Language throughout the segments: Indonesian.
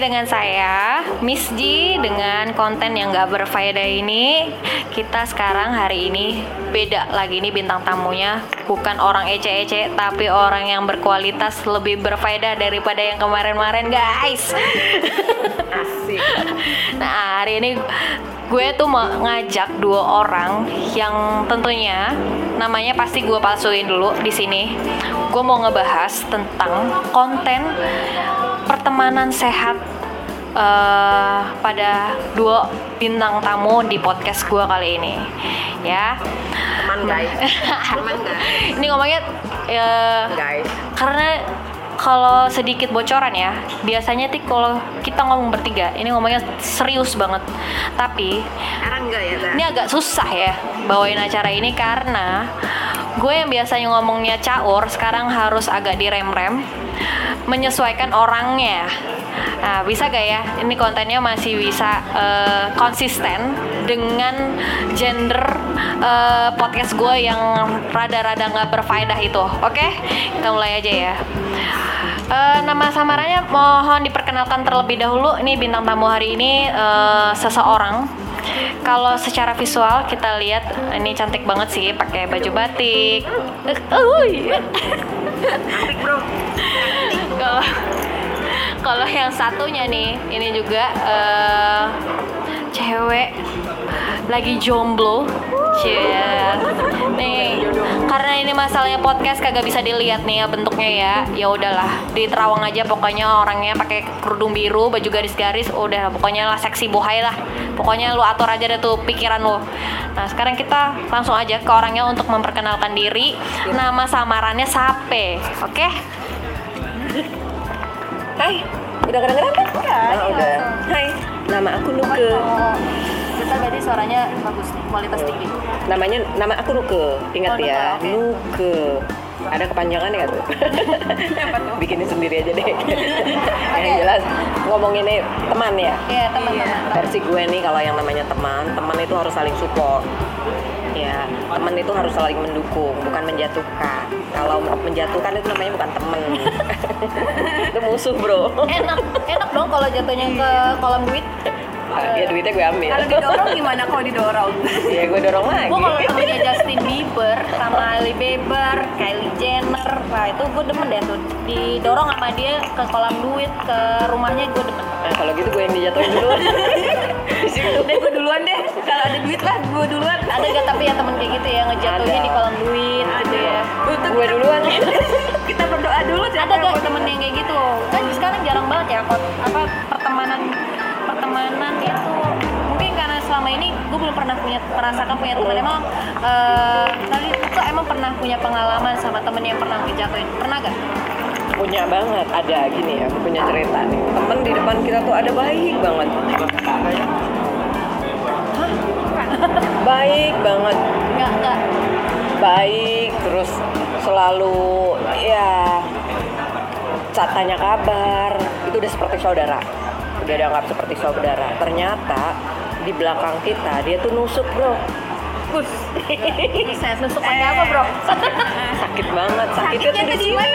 dengan saya Miss G dengan konten yang gak berfaedah ini Kita sekarang hari ini beda lagi nih bintang tamunya Bukan orang ece-ece tapi orang yang berkualitas lebih berfaedah daripada yang kemarin-kemarin guys Asik. Nah hari ini gue tuh mau ngajak dua orang yang tentunya namanya pasti gue palsuin dulu di sini. Gue mau ngebahas tentang konten pertemanan sehat eh, pada dua bintang tamu di podcast gue kali ini, ya. Teman guys. Teman guys. Ini ngomongnya eh, Guys. karena kalau sedikit bocoran ya biasanya tuh kalau kita ngomong bertiga ini ngomongnya serius banget tapi enggak ya, ini agak susah ya bawain acara ini karena gue yang biasanya ngomongnya caur sekarang harus agak direm-rem menyesuaikan orangnya nah bisa gak ya ini kontennya masih bisa eh, konsisten dengan gender eh, podcast gue yang rada-rada nggak berfaedah itu oke kita mulai aja ya Eh, nama samarannya mohon diperkenalkan terlebih dahulu. Ini bintang tamu hari ini eh, seseorang. Kalau secara visual kita lihat ini cantik banget sih, pakai baju batik. Asik, Bro. Kalau kalau yang satunya nih, ini juga eh, cewek lagi jomblo. Cie. Nih, karena ini masalahnya podcast kagak bisa dilihat nih ya bentuknya ya. Ya udahlah, di Terawang aja pokoknya orangnya pakai kerudung biru, baju garis-garis, udah pokoknya lah seksi bohai lah. Pokoknya lu atur aja deh tuh pikiran lu. Nah, sekarang kita langsung aja ke orangnya untuk memperkenalkan diri. Nama samarannya Sape. Oke? Hai. Udah kedengeran kan? Ah, udah. Hai. Nama aku Nuke. Kita berarti suaranya bagus nih, kualitas tinggi. Namanya nama aku Nuke. Ingat Oh, ya. oke. Nuke. Ada kepanjangan ya tuh? Bikinin sendiri aja deh. Yang jelas ngomongin nih teman ya. Iya, teman-teman. Versi gue nih kalau yang namanya teman, teman itu harus saling support. Ya, teman itu harus saling mendukung, bukan menjatuhkan. Kalau menjatuhkan itu namanya bukan teman. itu musuh, Bro. Enak, enak dong kalau jatuhnya ke kolam duit. ya duitnya gue ambil. Kalau didorong gimana kalau didorong? ya gue dorong lagi. Gue kalau temennya Justin Bieber sama Hailey Bieber, Kylie Jenner, nah itu gue demen deh tuh didorong sama dia ke kolam duit ke rumahnya gue demen. Nah, kalau gitu gue yang dijatuhin dulu. Deh gue duluan deh. Kalau ada duit lah gue duluan. Ada gak tapi ya temen kayak gitu ya ngejatuhin Ada. di kolam duit gitu ya. Gue duluan. kita berdoa dulu Ada gak temen yang kayak gitu? Kan sekarang jarang banget ya kok apa pertemanan pertemanan itu mungkin karena selama ini gue belum pernah punya merasakan punya teman emang eh tadi tuh emang pernah punya pengalaman sama temen yang pernah ngejatuhin pernah gak? punya banget ada gini ya punya cerita nih temen di depan kita tuh ada baik banget baik banget. Enggak, enggak. baik terus selalu ya tanya kabar itu udah seperti saudara. Udah dianggap seperti saudara. Ternyata di belakang kita dia tuh nusuk bro. Bus. Bisa nusuk pakai apa, Bro? sakit banget. Sakitnya tuh Sakitnya di sini.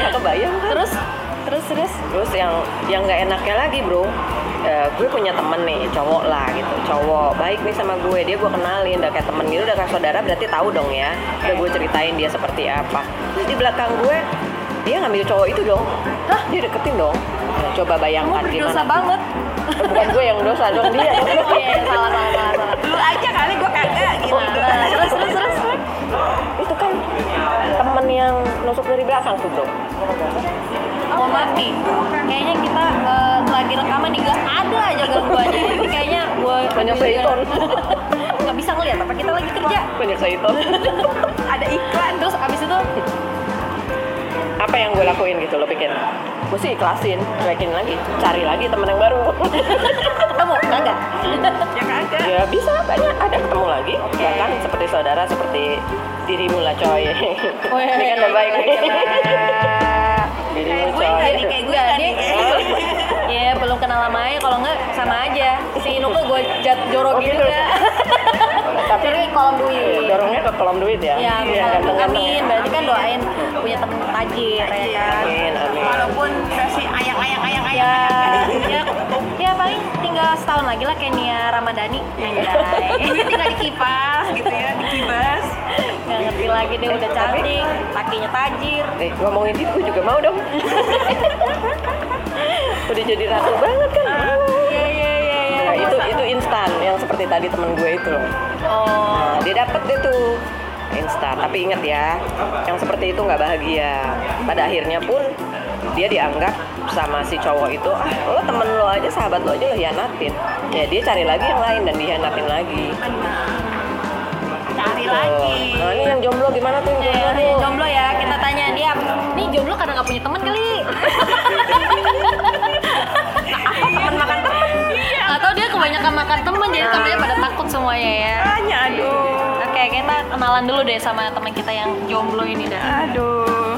ya kebayang kan terus? Terus terus? Terus yang yang nggak enaknya lagi bro, eh, gue punya temen nih cowok lah gitu, cowok baik nih sama gue, dia gue kenalin, udah kayak temen gitu, udah kayak saudara berarti tahu dong ya, udah gue ceritain dia seperti apa. Terus di belakang gue dia ngambil cowok itu dong, Hah? dia deketin dong. Nah, coba kamu bayangkan berdosa gimana. banget. Eh, Bukan gue yang dosa dong dia. dong. Oh iya, salah salah salah. salah. Lu aja kali gue kagak gitu. Nah, terus terus terus. itu kan temen yang nusuk dari belakang tuh bro. Maaf nih, kayaknya kita eh, lagi rekaman nih gak ada aja gangguannya. Ini kayaknya gue Banyak Saiton. Nggak bisa ngeliat apa kita lagi kerja. Banyak Saiton. Ada iklan. Terus abis itu Apa yang gue lakuin gitu lo pikir? Gue sih ikhlasin, cuekin lagi, cari lagi temen yang baru. ketemu, kagak? Ya kagak. ya bisa banyak ada ketemu lagi bahkan seperti saudara seperti dirimu lah coy Weh, ini kan udah baik dirimu Kayak gue nggak nih, kayak gue nggak nih. ya belum kenal lama aja kalau enggak sama aja. Si Inuku gue jat jorok Oh, gitu. gitu. ya tapi ke kolom duit. Dorongnya ke kolom duit ya? Ya Iya, ganteng-ganteng amin ya. berarti kan doain punya temen tajir ya kan? Amin amin. Walaupun versi ayang-ayang ya ayang-ayang. ya ya paling tinggal setahun lagi lah kayak Nia Ramadhani anjay Ini tinggal dikipas gitu ya, dikibas. Nggak ngerti lagi deh udah cantik lakinya tajir Eh, ngomongin itu gue juga mau dong. Udah jadi ratu banget kan? iya iya iya iya Nah, itu itu instan yang seperti tadi temen gue itu loh. oh Nah, dia dapet deh tuh instan. Tapi ingat ya, yang seperti itu nggak bahagia. Pada akhirnya pun dia dianggap sama si cowok itu ah lo temen lo aja sahabat lo aja lo hianatin ya dia cari lagi yang lain dan dihianatin lagi Tuh. Lagi. nah ini yang jomblo gimana tuh yang Ya, jomblo nih, tuh? jomblo ya kita tanya dia nih jomblo karena nggak punya teman kali Teman makan teman. atau dia kebanyakan makan temen jadi temennya pada takut semuanya ya Tanya, aduh. oke kita kenalan dulu deh sama teman kita yang jomblo ini dah Aduh.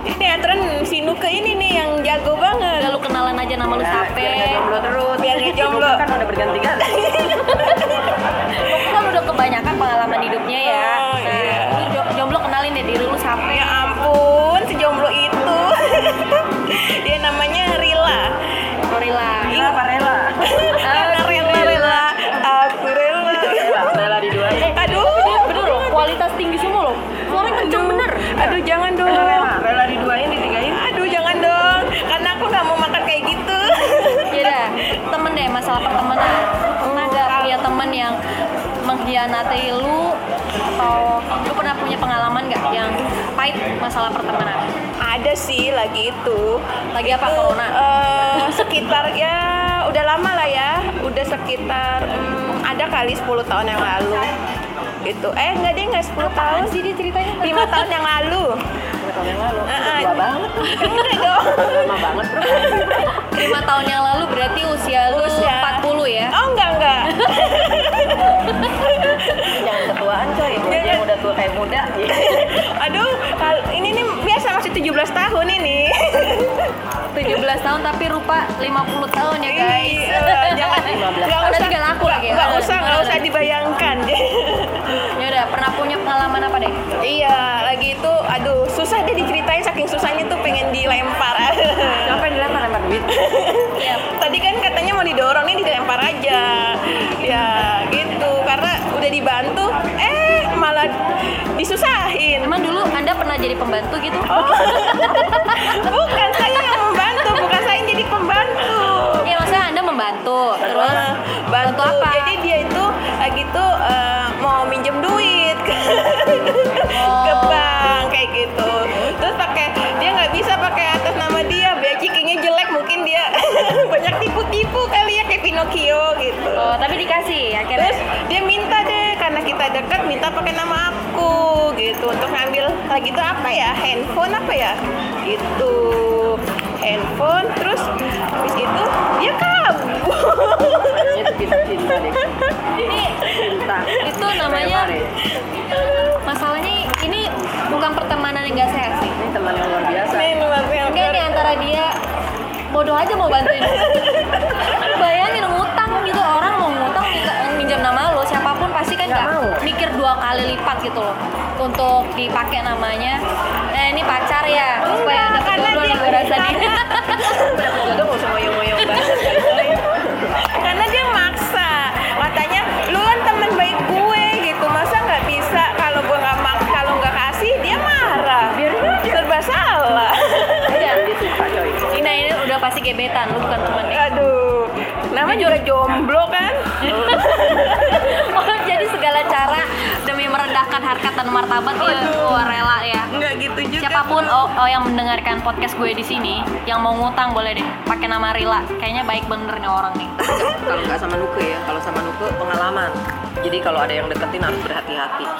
Ini aturan si Nuke ini nih yang jago udah banget. lu kenalan aja nama lu Ya, siapa biar jomblo terus Biar jomblo. kan udah berganti-ganti aduh jangan dong. rela rela diduain ditigain Aduh jangan dong, karena aku nggak mau makan kayak gitu. ya dah temen deh masalah pertemanan pernah gak punya temen yang mengkhianati lu atau lu pernah punya pengalaman gak yang pahit masalah pertemanan Ada sih lagi itu. lagi apa corona Eh, sekitar ya udah lama lah ya, udah sekitar hmm, ada kali 10 tahun yang lalu. Gitu. Eh enggak deh enggak 10 tahun sih dia ceritanya 5 tahun yang lalu. lima tahun yang lalu Ah, ah. tua banget Enggak dong. lama banget bro lima tahun yang lalu berarti usia lu Usia. 40 ya Oh enggak enggak. jangan ketuaan coy Jangan. yang udah tua kayak muda Aduh, kal- ini nih biasa masih 17 tahun ini. 17 tahun tapi rupa 50 tahun susah deh diceritain saking susahnya tuh pengen dilempar. siapa yang dilempar lempar duit Iya. Tadi kan katanya mau didorong nih dilempar aja. Ya, gitu. Karena udah dibantu, eh malah disusahin. emang dulu anda pernah jadi pembantu gitu Oh. bukan saya yang membantu, bukan saya yang jadi pembantu. Iya maksudnya anda membantu terus Eh, bantu apa? Jadi dia itu lagi tuh eh, mau minjem duit ke, ke Oh. bank kayak gitu. Tapi dikasih akhirnya. Terus dia minta deh karena kita dekat minta pakai nama aku gitu. Untuk ngambil lagi itu apa ya? Handphone apa ya? Gitu. Handphone terus habis itu dia kabur. Itu ini itu namanya masalahnya ini bukan pertemanan yang gak sehat sih. Ini teman yang luar biasa. Nih, luar biasa. enggak ini antara dia bodoh aja mau bantuin. Bayangin kali lipat gitu loh untuk dipakai namanya. Eh ini pacar ya supaya Enggak, dapat jodoh dia- nih gue rasa. nih udah jodoh nggak usah banget. Karena dia maksa. Katanya lu kan teman baik gue gitu. Masa nggak bisa? Kalau gue nggak mak kalau nggak kasih dia marah. Serba salah. Ina ini udah pasti gebetan lu bukan temen aduh nama juga jomblo kan oh jadi segala cara demi merendahkan harkat dan martabat Aduh. oh, rela ya nggak gitu juga Siapa pun oh, oh yang mendengarkan podcast gue di sini, yang mau ngutang boleh deh pakai nama Rila. Kayaknya baik bener nih orang nih. kalau nggak sama Nuke ya kalau sama Nuke pengalaman jadi kalau ada yang deketin harus berhati-hati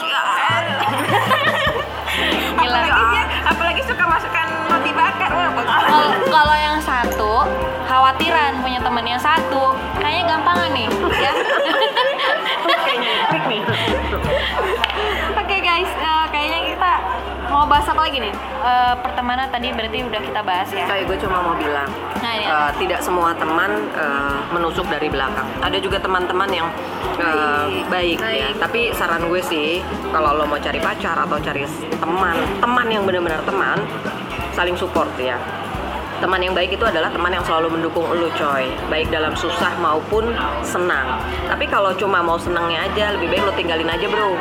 Gila. apalagi dia apalagi suka masukkan roti bakar. Kalau yang khawatiran punya temen yang satu, kayaknya gampangan nih, ya. Oke guys, eh, kayaknya kita mau bahas apa apalagi nih Eh, pertemanan tadi berarti udah kita bahas ya Kayak gue cuma mau bilang, Nah, iya. eh, tidak semua teman eh, menusuk dari belakang. Ada juga teman-teman yang eh, baik, ya. Tapi saran gue sih, kalau lo mau cari pacar atau cari teman, teman yang benar-benar teman, saling support ya. Teman yang baik itu adalah teman yang selalu mendukung lo coy, baik dalam susah maupun senang. Tapi kalau cuma mau senangnya aja, lebih baik lo tinggalin aja bro.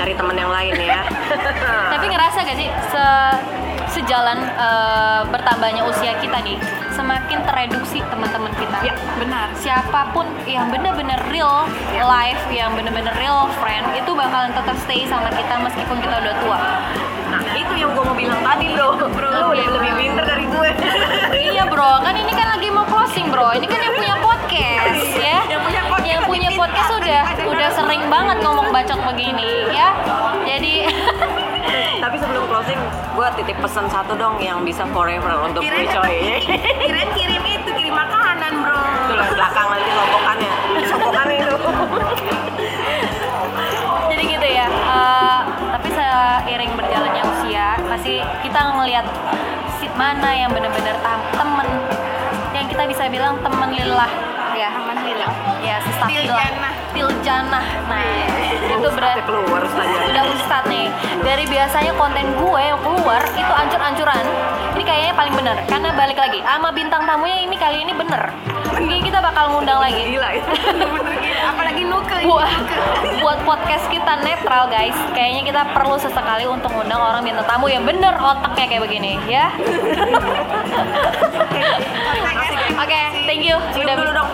Cari teman yang lain ya. Tapi ngerasa gak sih se sejalan eh, bertambahnya usia kita nih, semakin tereduksi teman-teman kita. Ya, benar. Siapa pun yang bener-bener real life, yang bener-bener real friend, itu bakalan tetap stay sama kita meskipun kita udah tua. Nah itu yang gue mau bilang tadi bro, bro lo Oke, udah lebih pinter dari gue. iya bro, kan ini kan lagi mau closing bro. Ini kan yang punya podcast ya. Yang punya podcast Yang punya podcast udah udah sering banget ngomong bacot begini ya. Jadi Tapi sebelum closing, gue titip pesan satu dong yang bisa forever untuk gue coy. kirain kirim itu kirim makanan bro. Itu lah belakang nanti sopokannya, sopokannya itu. jadi gitu ya. Eh, tapi seiring berjalannya usia, pasti kita ngelihat si mana yang benar-benar tam- temen. Yang kita bisa bilang temen lillah. Ya Temen lillah. ya sistah Tiljanah. tiljanah nah itu berarti keluar saja. udah ustad nih. Dari biasanya konten gue yang keluar itu ancur-ancuran. Ini kayaknya paling bener. Karena balik lagi sama bintang tamunya ini kali ini bener. Ini kita bakal ngundang lagi. Gila itu. Bener gitu. Apalagi nuke. buat buat podcast kita netral guys kayaknya kita perlu sesekali untuk ngundang orang bintang tamu yang bener otaknya kayak begini ya oke thank you udah dulu dong.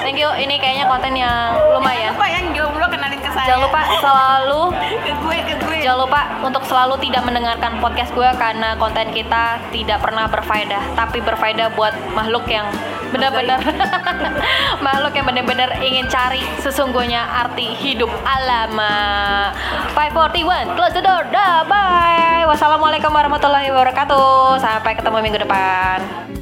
thank you ini kayaknya konten yang lumayan Lupa yang jomblo kenalin ke saya. jangan lupa selalu ke gue ke gue. Jangan lupa untuk selalu tidak mendengarkan podcast gue karena konten kita tidak pernah berfaedah, tapi berfaedah buat makhluk yang benar-benar makhluk yang benar-benar ingin cari sesungguhnya arti hidup alama. 541 close the door. Dah, bye. Wassalamualaikum warahmatullahi wabarakatuh. Sampai ketemu minggu depan.